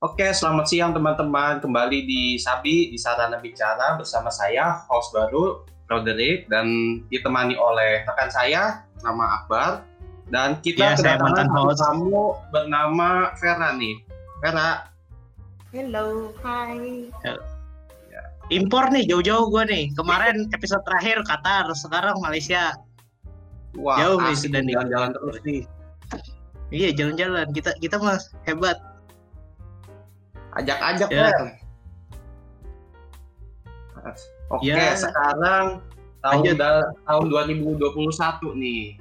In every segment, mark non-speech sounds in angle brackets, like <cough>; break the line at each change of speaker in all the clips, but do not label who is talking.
Oke, selamat siang teman-teman. Kembali di Sabi di Sarana Bicara bersama saya, host baru Roderick dan ditemani oleh rekan saya nama Akbar dan kita
Ya,
kedatangan tamu bernama Vera nih. Vera,
Hello, hi.
Impor nih jauh-jauh gue nih. Kemarin episode terakhir Qatar, sekarang Malaysia.
wah
Jauh nih sudah nih.
jalan-jalan terus nih.
Iya jalan-jalan. Kita kita mas hebat.
Ajak-ajak
Ya.
Ver. Oke,
Ya.
sekarang tahun
Lanjut.
da- tahun 2021 nih.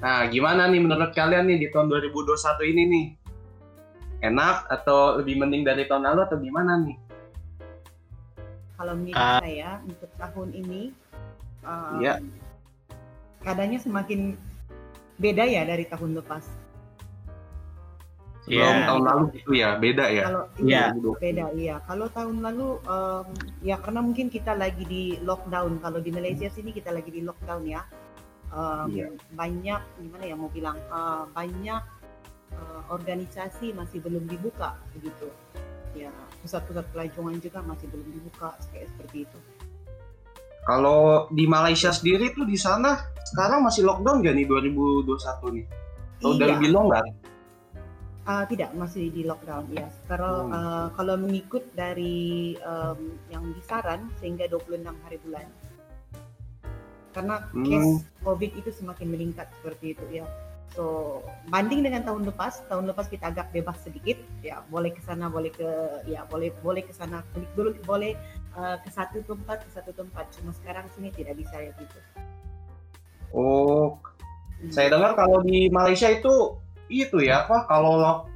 Nah, gimana nih menurut kalian nih di tahun 2021 ini nih? Enak atau lebih mending dari tahun lalu atau gimana nih?
Kalau menurut
Ah.
saya untuk tahun ini, um,
Iya.
keadaannya semakin beda ya dari tahun lepas.
Sebelum
Iya.
tahun lalu gitu ya, beda ya.
Kalau
Iya.
iya, beda iya. Kalau tahun lalu, um, ya karena mungkin kita lagi di lockdown. Kalau di Malaysia sini kita lagi di lockdown ya. Um,
Iya.
Banyak gimana ya mau bilang uh, banyak uh, organisasi masih belum dibuka begitu. Ya pusat-pusat pelajaran juga masih belum dibuka kayak seperti itu.
Kalau di Malaysia sendiri tuh di sana sekarang masih lockdown gak nih 2021 nih? Atau udah
Iya.
lebih longgar?
Ah, tidak, masih di lockdown ya. Kalau
Hmm.
ah, kalau mengikut dari em, yang disaran sehingga 26 hari bulan. Karena
Hmm.
case COVID itu semakin meningkat seperti itu ya. So, banding dengan tahun lepas, tahun lepas kita agak bebas sedikit, ya boleh ke sana, boleh ke ya boleh boleh ke sana, dulu boleh ah, ke satu tempat ke satu tempat. Cuma sekarang sini tidak bisa ya gitu.
Oh,
Hmm.
saya dengar kalau di Malaysia itu itu ya apa kalau lock-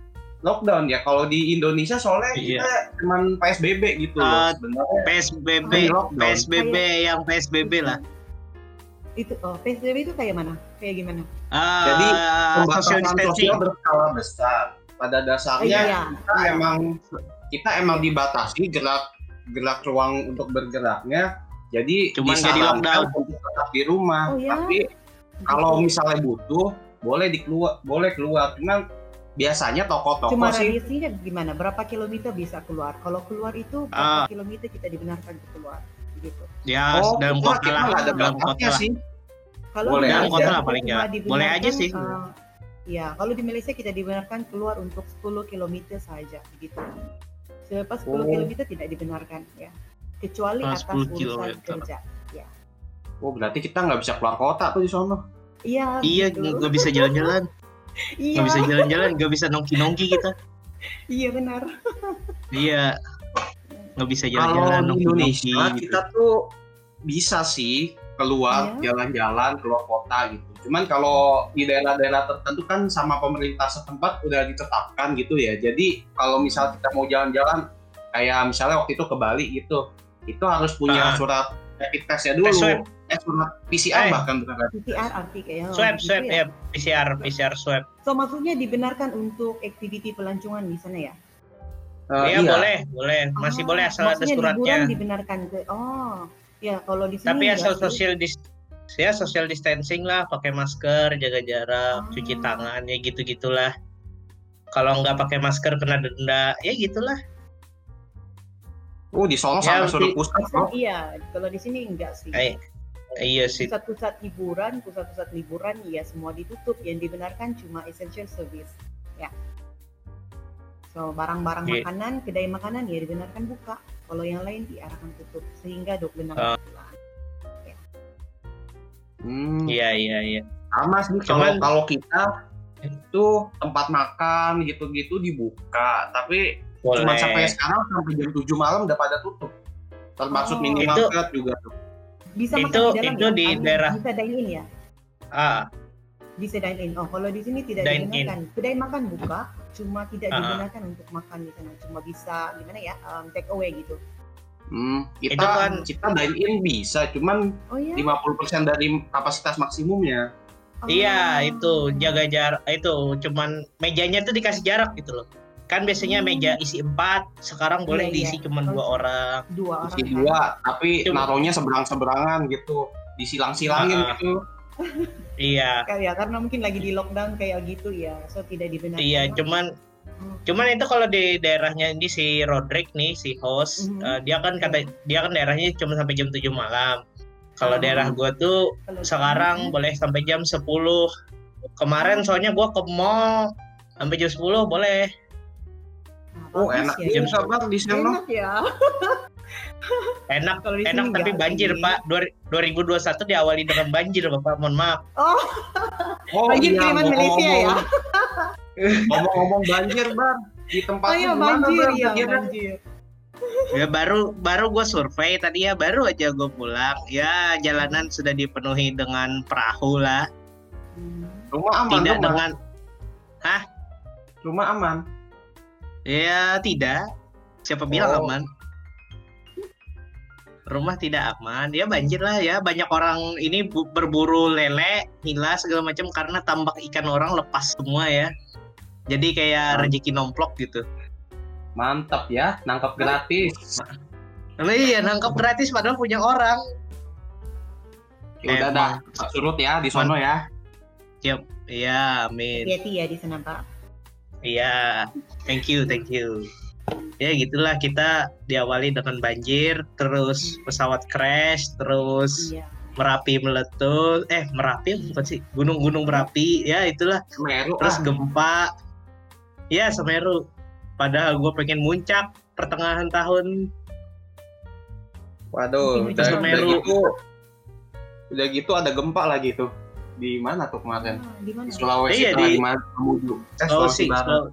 lockdown ya. Kalau di Indonesia soalnya
Iya.
kita cuman PSBB gitu loh
Ah,
sebenarnya.
PSBB. PSBB yang PSBB lah.
Itu oh, PSBB itu kayak mana? Kayak gimana?
Ah,
Jadi, Pembatasan sosial berskala besar. Pada
Oh,
dasarnya
iya.
kita emang kita emang dibatasi gerak gerak ruang untuk bergeraknya. Jadi
Cuman jadi lockdown.
untuk tetap di rumah.
Oh, ya?
Tapi kalau misalnya butuh boleh dikeluar boleh keluar. Cuman biasanya toko-toko
Cuma
sih
radiusnya gimana? Berapa kilometer bisa keluar? Kalau keluar itu berapa kilometer kita dibenarkan untuk keluar? Gitu.
Ya,
Oh,
dalam kota
kita
lah,
ada
dalam kota lah.
sih.
Kalau
Boleh.
Malaysia
Kota lah paling Boleh aja sih.
uh, ya, kalau di Malaysia kita dibenarkan keluar untuk 10 kilometer saja, gitu. Selepas 10
Oh.
kilometer tidak dibenarkan, ya. Kecuali
Ah,
atas
10
urusan
kilometer.
kerja. Ya.
Oh berarti kita nggak bisa keluar kota tuh di sono.
Iya.
Iya,
begitu.
nggak bisa jalan-jalan,
Iya.
nggak bisa jalan-jalan, nggak bisa nongki-nongki kita.
Iya benar.
Iya, nggak bisa
Kalau
jalan-jalan
di
nongki-nongki.
Indonesia
gitu.
kita tuh bisa sih keluar
Iya.
jalan-jalan keluar kota gitu. Cuman kalau di daerah-daerah tertentu kan sama pemerintah setempat udah ditetapkan gitu ya. Jadi kalau misal kita mau jalan-jalan kayak misalnya waktu itu ke Bali gitu, itu harus punya
Ah.
surat rapid testnya dulu.
Eh,
Eh, surat PCR
Eh.
bahkan bukan.
PCR arti kayak
Swab,
gitu
swab, ya, PCR, PCR swab.
So maksudnya dibenarkan untuk aktiviti pelancongan di sana ya?
Eh,
Iya, boleh, boleh, masih
Ah,
boleh asal ada
maksudnya
suratnya.
liburan dibenarkan ke oh ya kalau di sini
Tapi
enggak
asal
sih.
social dis ya social distancing lah, pakai masker, jaga jarak,
Ah.
cuci tangan, ya gitu gitulah. Kalau nggak pakai masker kena denda, ya gitulah.
Oh, di Solo
Ya,
sampai suruh pusat loh.
iya kalau di sini enggak sih
Eh, iya sih.
pusat-pusat hiburan pusat-pusat liburan ya semua ditutup yang dibenarkan cuma essential service ya so barang-barang
Iya.
makanan kedai makanan ya dibenarkan buka kalau yang lain diarahkan tutup sehingga 26
Ah.
bulan
Hmm.
Iya, iya, iya.
sama sih kalau
Cuman-
kalau kita itu tempat makan gitu-gitu dibuka tapi
Boleh.
cuma sampai sekarang sampai jam 7 malam udah pada tutup termasuk
Oh.
minimarket juga tuh
bisa
Itu-
makan di dalam
itu
ya?
di
Ah,
daerah-
bisa dine in ya
Ah,
bisa dine in oh kalau di sini tidak
Dine in.
dibenarkan kedai makan buka cuma tidak
Ah.
dibenarkan untuk makan di sana cuma bisa gimana ya um, take away gitu
hmm, kita
Itu kan-
kita dine in bisa cuman
oh ya
50% dari kapasitas maksimumnya
Iya,
Oh.
itu jaga jarak itu cuman mejanya tuh dikasih jarak gitu loh. Kan biasanya
Hmm.
meja isi empat, sekarang boleh
Iya,
diisi
iya.
cuman dua orang.
dua orang
isi
kan?
dua tapi
Cuma-
naruhnya seberang-seberangan gitu disilang-silangin
Ah.
gitu
Iya,
Kayak ya, karena mungkin lagi di lockdown kayak gitu ya, so tidak dibenarkan.
iya, cuman Cuman itu kalau di daerahnya ini si Roderick nih si host,
Mhm.
eh, dia kan kata dia kan daerahnya cuma sampai jam 7 malam. Kalau
Oh.
daerah gua tuh
Kalau
sekarang
Mhm.
boleh sampai jam 10. Kemarin soalnya gua ke mall sampai jam 10 boleh.
Oh enak
ya.
juga bang di sana.
Enak ya. <laughs>
Enak
Kalau di
enak tapi
enggak
banjir,
ini.
Pak. Dua- 2021 diawali dengan banjir, Bapak. Mohon maaf.
Oh,
Oh
banjir
iya,
kiriman Malaysia ya. <laughs>
ngomong-ngomong- banjir bang di tempat
Oh iya banjir ya, banjir.
Ya baru baru gue survei tadi ya baru aja gue pulang. Ya jalanan sudah dipenuhi dengan perahu lah.
Hmm.
Rumah aman
Tidak
dong, Bang?
dengan
Rumah aman.
Ya tidak. Siapa bilang
Oh.
aman? Rumah tidak aman. Ya banjir lah ya. Banyak orang ini bu- berburu lele, nila segala macam karena tambak ikan orang lepas semua ya. Jadi kayak
Hmm.
rezeki nomplok gitu.
Mantap ya, nangkap gratis. <laughs>
Nah, iya nangkap gratis padahal punya orang.
Ya udah dah, surut ya di sono ya.
Iya, amin.
Hati-hati ya di sana Pak.
Iya, thank you, thank you. Ya gitulah kita diawali dengan banjir, terus pesawat crash, terus
Iya.
merapi meletus, eh merapi bukan sih, gunung-gunung berapi, ya itulah.
Semeru
Terus
ah.
gempa, ya Semeru. Padahal gue pengen muncak pertengahan tahun.
Waduh, udah,
itu
udah
Semeru.
gitu. Udah gitu ada gempa lagi tuh. Di mana tuh kemarin?
Ah, di mana?
Di Sulawesi
Iya,
Tengah,
di-
di mana? Mamuju. Eh,
Oh
Sulawesi
sih,
Barat.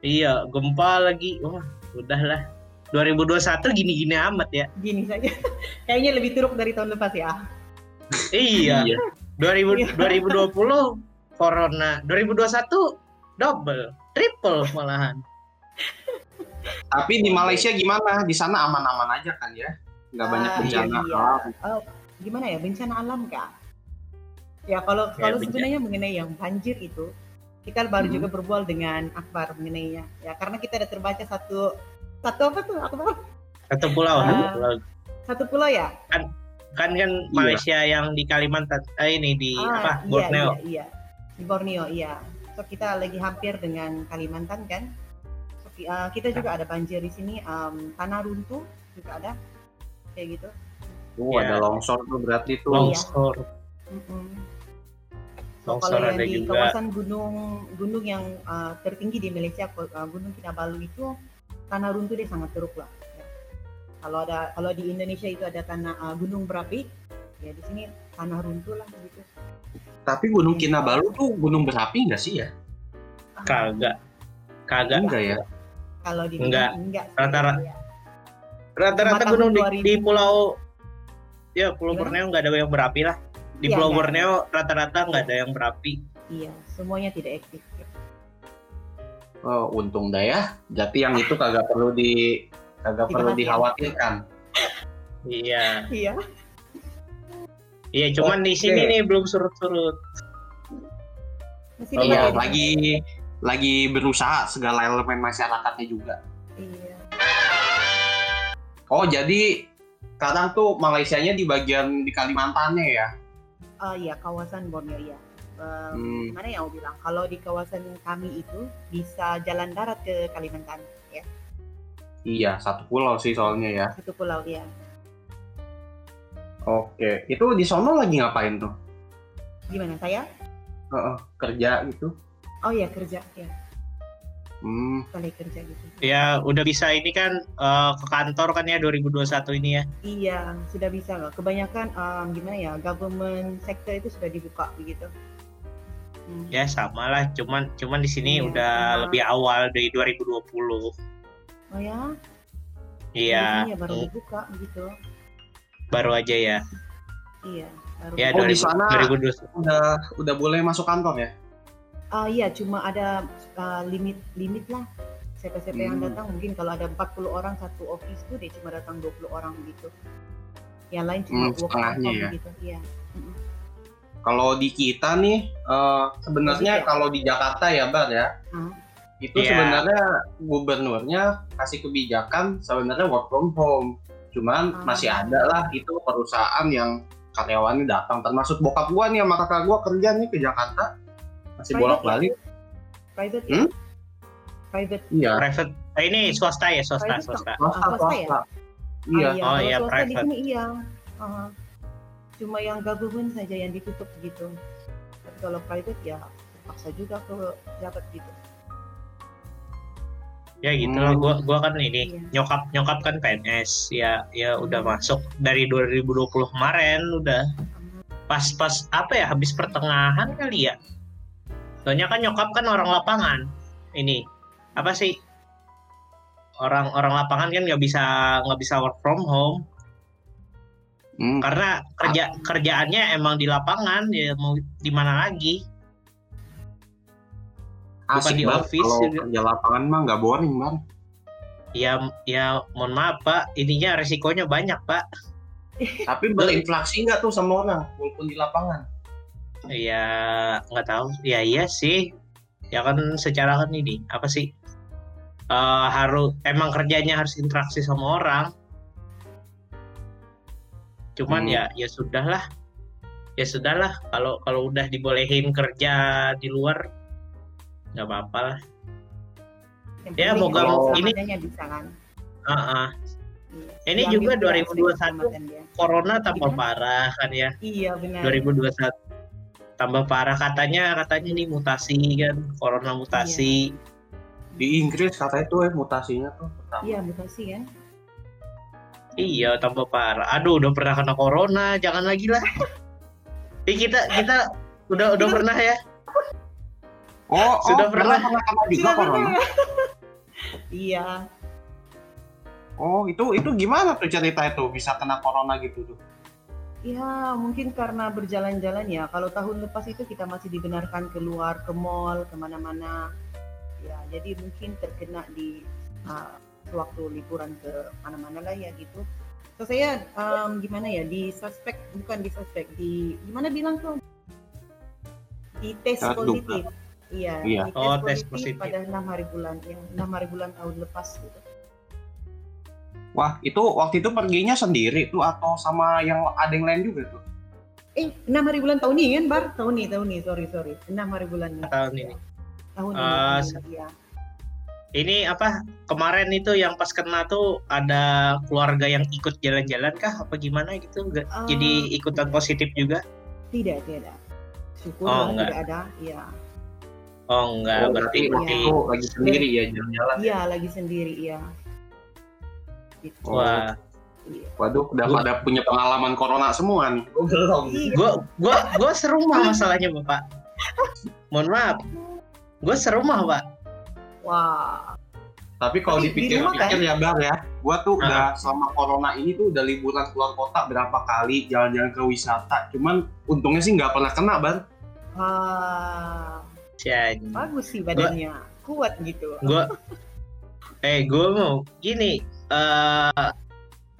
iya gempa lagi. Wah, udahlah. 2021 gini-gini amat ya.
Gini saja. <laughs> Kayaknya lebih teruk dari tahun lepas ya.
Iya.
Iya.
2000,
Iya. <laughs>
2020 corona, 2021 double, triple malahan.
Tapi di Malaysia gimana? Di sana aman-aman aja kan ya? Nggak banyak
Ah,
bencana.
iya.
alam.
Oh, gimana ya bencana alam kak? Ya kalau
Ya,
kalau sebenarnya mengenai yang banjir itu kita baru
Hmm.
juga berbual dengan Akbar mengenainya. Ya karena kita ada terbaca satu satu apa tuh Akbar?
Satu pulau,
Ah.
satu pulau.
Satu pulau ya?
Kan kan Malaysia yang di Kalimantan, eh, ini di apa?
iya,
Borneo.
Iya, iya. Di Borneo, iya. So kita lagi hampir dengan Kalimantan kan. So, uh, kita juga ada banjir di sini, um, tanah runtuh juga ada, kayak gitu.
Oh,
Iya.
ada longsor tuh berarti tuh.
Longsor.
Mm-mm. So,
Longsor
kalau yang
ada
di
juga.
kawasan gunung gunung yang uh, tertinggi di Malaysia, uh, Gunung Kinabalu itu tanah runtuh dia sangat teruk lah. Ya. Kalau ada kalau di Indonesia itu ada tanah uh, gunung berapi, ya di sini tanah runtuh lah gitu.
Tapi Gunung Kinabalu tuh gunung berapi nggak sih ya?
Kagak. Kagak.
Enggak ya?
Kalau di
Enggak.
enggak.
Rata-rata-
Ya.
Rata-rata
Cuma
gunung di,
tahun 2000.
di pulau ya Pulau? Borneo nggak ada yang berapi lah. Di
Iya,
Pulau
nggak
Borneo rata-rata nggak ada yang berapi.
Iya, semuanya tidak aktif.
Oh, untung dah ya. Jadi yang itu kagak perlu di kagak perlu
ya.
dikhawatirkan. <laughs>
Iya.
Iya.
Iya, cuman di sini nih belum surut-surut. Oh,
Iya,
di sini.
lagi lagi berusaha segala elemen masyarakatnya juga.
Iya.
Oh, jadi sekarang tuh Malaysianya di bagian di Kalimantannya ya?
Oh iya, kawasan Borneo ya. Um,
Hmm.
Mana yang mau bilang? Kalau di kawasan kami itu bisa jalan darat ke Kalimantan, ya.
Iya, satu pulau sih soalnya ya.
Satu pulau ya.
Oke, itu di sono lagi ngapain tuh?
Gimana saya?
Heeh, kerja gitu.
Oh iya kerja, ya.
Hmm,
Balik kerja gitu.
Ya udah bisa ini kan eh, ke kantor kan ya 2021 ini ya.
Iya, sudah bisa loh. Kebanyakan um, gimana ya, government sector itu sudah dibuka begitu. Hmm.
Ya sama lah, cuman cuman di sini
Iya,
udah
sama.
lebih awal dari 2020.
Oh ya?
Iya,
Di sini ya baru dibuka begitu.
baru aja ya.
Iya. Baru
Ya
Oh, di
2000
sana-
2020.
udah udah boleh masuk kantor ya?
Ah iya, cuma ada uh, limit limit lah. Siapa-siapa yang
Hmm.
datang mungkin kalau ada 40 orang satu office tuh dia cuma datang 20 orang gitu. Yang lain cuma
Hmm,
work from home
ya.
gitu. Iya.
Kalau di kita nih, eh, sebenarnya
Iya.
kalau di Jakarta ya, Bar ya,
Hmm.
itu
Iya.
sebenarnya gubernurnya kasih kebijakan sebenarnya work from home. Cuman
Ah.
masih ada lah itu perusahaan yang karyawannya datang. Termasuk bokap gua nih sama kakak gua kerja nih ke Jakarta. Masih
Private
bolak-balik.
Private ya?
Hmm?
private
Iya.
Private. eh, ini swasta ya, swasta,
Private
swasta.
Swasta,
Ah, swasta ya?
swasta. Iya.
Ah,
Oh,
kalau
iya,
swasta di
private.
sini iya. Ah, cuma yang government saja yang ditutup gitu. Tapi kalau private ya terpaksa juga ke pejabat gitu.
Ya gitu lah,
Hmm.
gua gua kan ini
Iya.
nyokap nyokap kan PNS. Ya ya udah
Hmm.
masuk dari 2020 kemarin udah pas pas apa ya habis pertengahan kali ya. Soalnya kan nyokap kan orang lapangan. Ini apa sih? Orang-orang lapangan kan nggak bisa nggak bisa work from home
Hmm.
karena kerja kerjaannya emang di lapangan ya mau di mana lagi. bukan
Asik
di
banget
office
kalau
juga.
kerja lapangan mah nggak boring bang.
Ya ya mohon maaf Pak, ininya resikonya banyak Pak.
Tapi berinflasi nggak tuh sama orang walaupun di lapangan?
Ya nggak tahu. Ya iya sih. Ya kan secara kan ini apa sih? Eh harus emang kerjanya harus interaksi sama orang. Cuman
Hmm.
ya ya sudahlah. Ya sudahlah kalau kalau udah dibolehin kerja di luar nggak apa-apa lah.
Yang
Ya, moga ini-
bisa kan.
Ah.
Iya.
Ini juga
pula
2021
keselamatan dia.
Corona tambah
Gimana?
parah kan ya.
Iya benar.
2021 tambah parah katanya katanya nih mutasi kan corona mutasi
Di Inggris katanya tuh eh, mutasinya tuh pertama.
Iya mutasi kan.
iya. tambah parah aduh udah pernah kena corona jangan lagi lah <laughs> Ih, kita kita udah udah pernah ya
Oh,
Sudah
oh,
pernah.
pernah kena juga
Sudah
corona.
pernah. <laughs> Iya.
Oh, itu itu gimana tuh cerita itu bisa kena corona gitu tuh?
Ya mungkin karena berjalan-jalan ya. Kalau tahun lepas itu kita masih dibenarkan keluar ke mall ke mana-mana. Ya jadi mungkin terkena di uh, waktu liburan ke mana-mana lah ya gitu. So saya um, gimana ya di suspek bukan di suspek di gimana bilang tuh di tes positif. Iya,
Iya.
di tes,
Oh, tes
positif,
positif.
pada enam hari bulan, ya enam hari bulan tahun lepas gitu.
Wah, itu waktu itu perginya sendiri tuh atau sama yang ada yang lain juga tuh?
Eh, enam hari bulan tahun ini kan, Bar? Tahun ini, tahun ini, sorry, sorry. Enam hari bulan ini.
tahun ini
Tahun ini,
Ah,
tahun ini, iya.
ini apa kemarin itu yang pas kena tuh ada keluarga yang ikut jalan-jalan kah apa gimana gitu Nggak-
Ah.
jadi ikutan positif juga
Tidak, tidak. Syukur
Oh,
tidak ada. Iya.
oh enggak
Oh,
berarti
iya.
waktu itu lagi sendiri ya jalan-jalan.
Iya, lagi sendiri, iya. Gitu.
Oh.
wah
Iya.
Waduh, udah
Gua-
pada punya pengalaman corona semua nih. Gue belum.
Gua gua gua serumah masalahnya bapak mohon maaf gua serumah pak
Wah.
Tapi kalau dipikir-pikir
rumah
ya Bar ya, gua tuh
Ah.
udah selama corona ini tuh udah liburan keluar kota berapa kali jalan-jalan ke wisata. Cuman untungnya sih nggak pernah kena Bar.
Ah,
Cian.
bagus sih badannya. Kuat gitu.
gua eh gua mau gini eh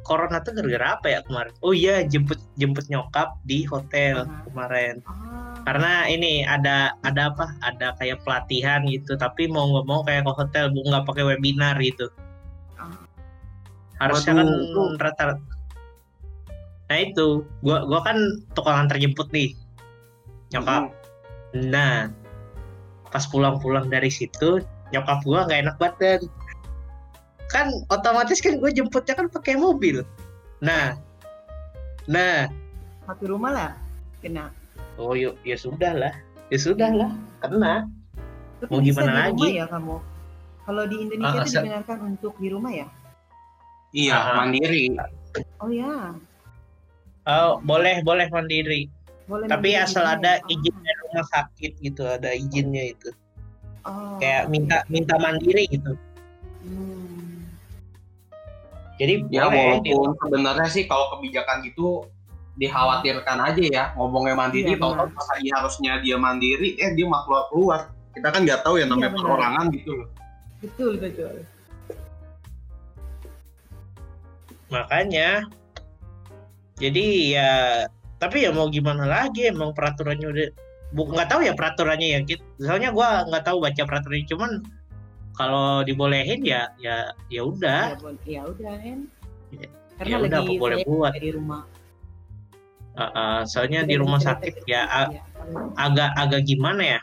corona tuh gara-gara apa ya kemarin? Oh iya jemput jemput nyokap di hotel
Ah.
kemarin.
Ah,
karena ini ada ada apa? Ada kayak pelatihan gitu tapi mau nggak mau kayak ke hotel bu nggak pakai webinar gitu.
Ah.
harusnya kan
Waduh, itu-
rata nah itu. Gua gua kan tukang antar jemput nih. Nyokap.
Hmm.
nah pas pulang-pulang dari situ nyokap gua nggak enak badan kan otomatis kan gue jemputnya kan pakai mobil nah nah
satu rumah lah kena.
oh yuk ya sudah lah ya sudah lah kena
Tapi
Mau gimana
di
lagi?
rumah ya kamu? Kalau di Indonesia
Ah,
itu
sa-
dibenarkan untuk di rumah ya?
Iya,
Ah.
mandiri.
Oh ya,
oh boleh boleh mandiri
boleh.
tapi asal ada
ya?
izin dari rumah sakit gitu ada izinnya itu
Oh,
kayak minta minta mandiri gitu
Hmm.
Jadi
Ya
boleh.
walaupun sebenarnya sih kalau kebijakan gitu dikhawatirkan aja ya ngomongnya mandiri
Iya,
tahu-tahu pas lagi harusnya dia mandiri eh dia mah keluar keluar kita kan nggak tahu ya namanya
Iya,
perorangan gitu loh.
Betul betul.
makanya jadi ya tapi ya mau gimana lagi emang peraturannya udah bu nggak tahu ya peraturannya ya gitu soalnya gua nggak tahu baca peraturannya cuman kalau dibolehin ya ya ya udah
Ya, ya udah kan. Karena
ya udah
lagi
apa boleh
saya
buat
di rumah.
Uh, uh, soalnya di rumah sakit ya
iya,
agak agak gimana ya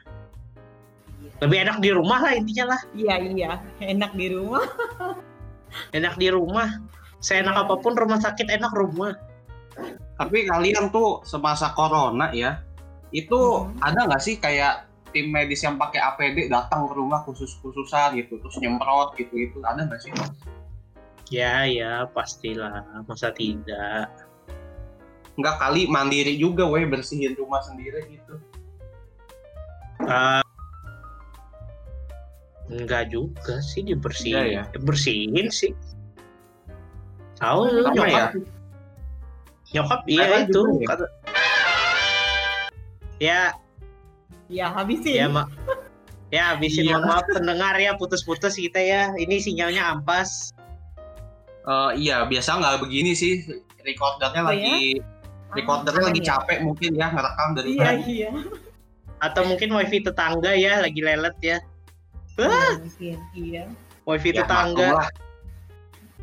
iya.
lebih enak di rumah lah intinya lah
Iya iya, enak di rumah.
enak di rumah seenak
Iya.
apa pun rumah sakit enak rumah
Tapi kalian tuh semasa corona ya, itu
Hmm.
ada nggak sih kayak tim medis yang pakai APD datang ke rumah khusus-khususan gitu, terus nyemprot gitu itu ada nggak sih?
ya ya pastilah. Masa tidak?
Nggak kali mandiri juga, weh bersihin rumah sendiri gitu.
Eh, enggak juga sih dibersihin.
Iya,
bersihin sih. Tahu lu
Sama
nyokap? Nyokap iya itu.
juga ya.
kata- ya
Ya habisin.
ya mak ya habisin
Iya.
mohon maaf pendengar ya putus-putus kita ya ini sinyalnya ampas
Eh, iya, biasa nggak begini sih. Recordernya
Oh,
lagi
Ah,
recordernya
aman
lagi
ya?
capek mungkin ya ngerekam dari
Iya
tadi.
iya.
atau mungkin wifi tetangga ya lagi lelet ya
Iya, Mungkin iya.
wifi
Ya,
tetangga
maklum lah.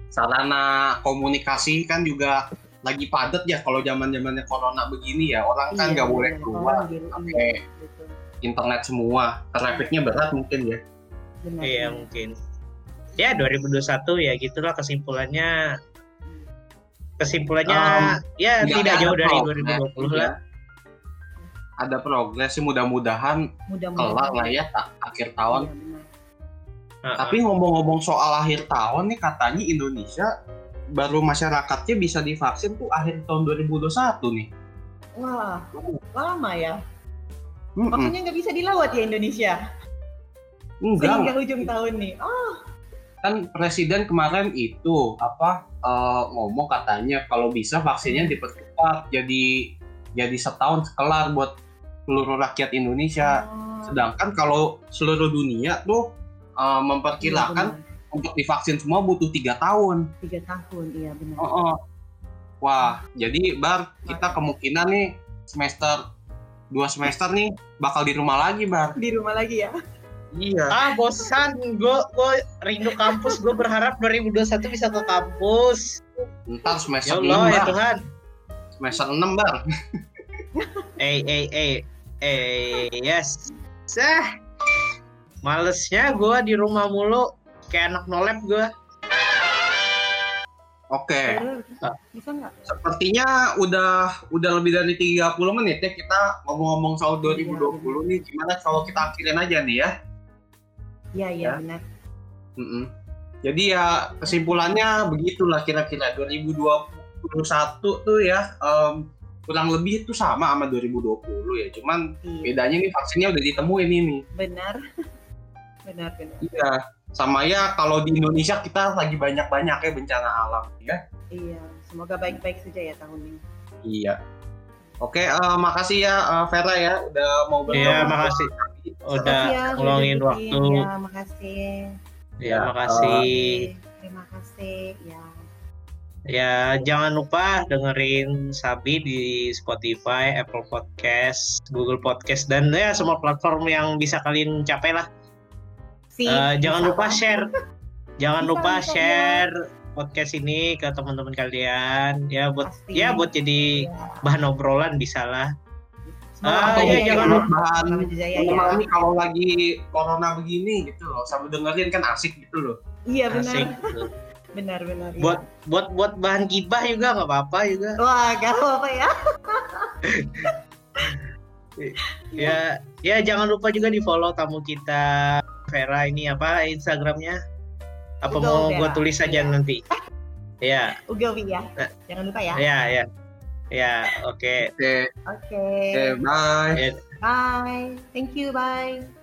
Sarana komunikasi kan juga lagi padat ya kalau zaman zamannya corona begini ya orang kan
Iya,
nggak boleh
benar.
keluar pakai
iya, betul.
Internet semua trafficnya berat mungkin ya
Benar,
iya mungkin ya 2021 ya gitulah kesimpulannya kesimpulannya ya
Nggak
tidak jauh dari
progres,
2020
iya.
lah
ada progres sih mudah-mudahan
Mudah-mudahan.
kelar lah ya tak, akhir tahun.
Heeh.
tapi ngomong-ngomong soal akhir tahun nih katanya Indonesia baru masyarakatnya bisa divaksin tuh akhir tahun 2021 nih
Wah, lama ya.
Mm-mm.
Maksudnya nggak bisa dilawat ya Indonesia
enggak
sehingga ujung tahun nih. Oh,
kan presiden kemarin itu apa eh, ngomong katanya kalau bisa vaksinnya dipercepat jadi jadi setahun kelar buat seluruh rakyat Indonesia.
oh.
Sedangkan kalau seluruh dunia tuh eh, memperkirakan
Iya, benar.
untuk divaksin semua butuh tiga tahun.
tiga tahun, iya benar.
Oh, oh. Wah, jadi bar kita kemungkinan nih semester dua semester nih bakal di rumah lagi bar.
Di rumah lagi ya.
Iya.
ah bosan gue gue rindu kampus gue berharap 2021 bisa ke kampus
Ntar
ya
semester
Allah
enam
ya. Tuhan
Semester enam bar.
eh eh eh eh yes sah malesnya gue di rumah mulu kayak anak nolep gue
Oke.
Ah.
Bisa nggak?
Sepertinya udah udah lebih dari 30 menit ya kita ngomong-ngomong soal 2020 nih. Gimana kalau kita akhirin aja nih ya?
Iya, iya
Ya.
benar.
Mm-mm. Jadi ya kesimpulannya begitulah kira-kira 2021 tuh ya em, kurang lebih itu sama sama 2020 ya. Cuman
Iya,
bedanya nih vaksinnya udah ditemuin ini.
benar. <laughs> benar, benar.
Iya. Sama ya kalau di Indonesia kita lagi banyak-banyak ya bencana alam ya.
Iya, semoga baik-baik saja ya tahun ini.
Iya. Oke, eh, makasih ya eh, Vera ya udah mau bergabung.
Iya, makasih. udah
Makasih ya,
waktu
bikin. Ya, makasih.
ya
Ya,
makasih
Terima kasih. Ya.
ya jangan lupa dengerin Sabi di Spotify Apple Podcast Google Podcast dan ya semua platform yang bisa kalian capai lah
Si,
Eh, jangan
bisa
lupa share jangan
Bisa,
lupa share podcast ini ke teman-teman kalian ya buat
Pasti.
ya buat jadi
Ya.
bahan obrolan bisa lah
Semoga
Ah, iya,
ya,
jangan
ya.
lupa
bahan
Jaya ya.
Kalau lagi corona begini gitu loh, sambil dengerin kan asik gitu loh.
Iya benar.
asik gitu.
Benar benar. ya.
buat buat buat bahan gibah juga nggak apa-apa juga
Wah, gak apa ya. <laughs>
ya ya jangan lupa juga di follow tamu kita Vera ini apa Instagramnya apa
Ugo
mau gue tulis saja
Iya.
nanti ya
Ugowi ya. Jangan lupa ya.
ya ya ya
oke
Oke,
Oke. bye.
Ya,
Bye. Thank you. Bye.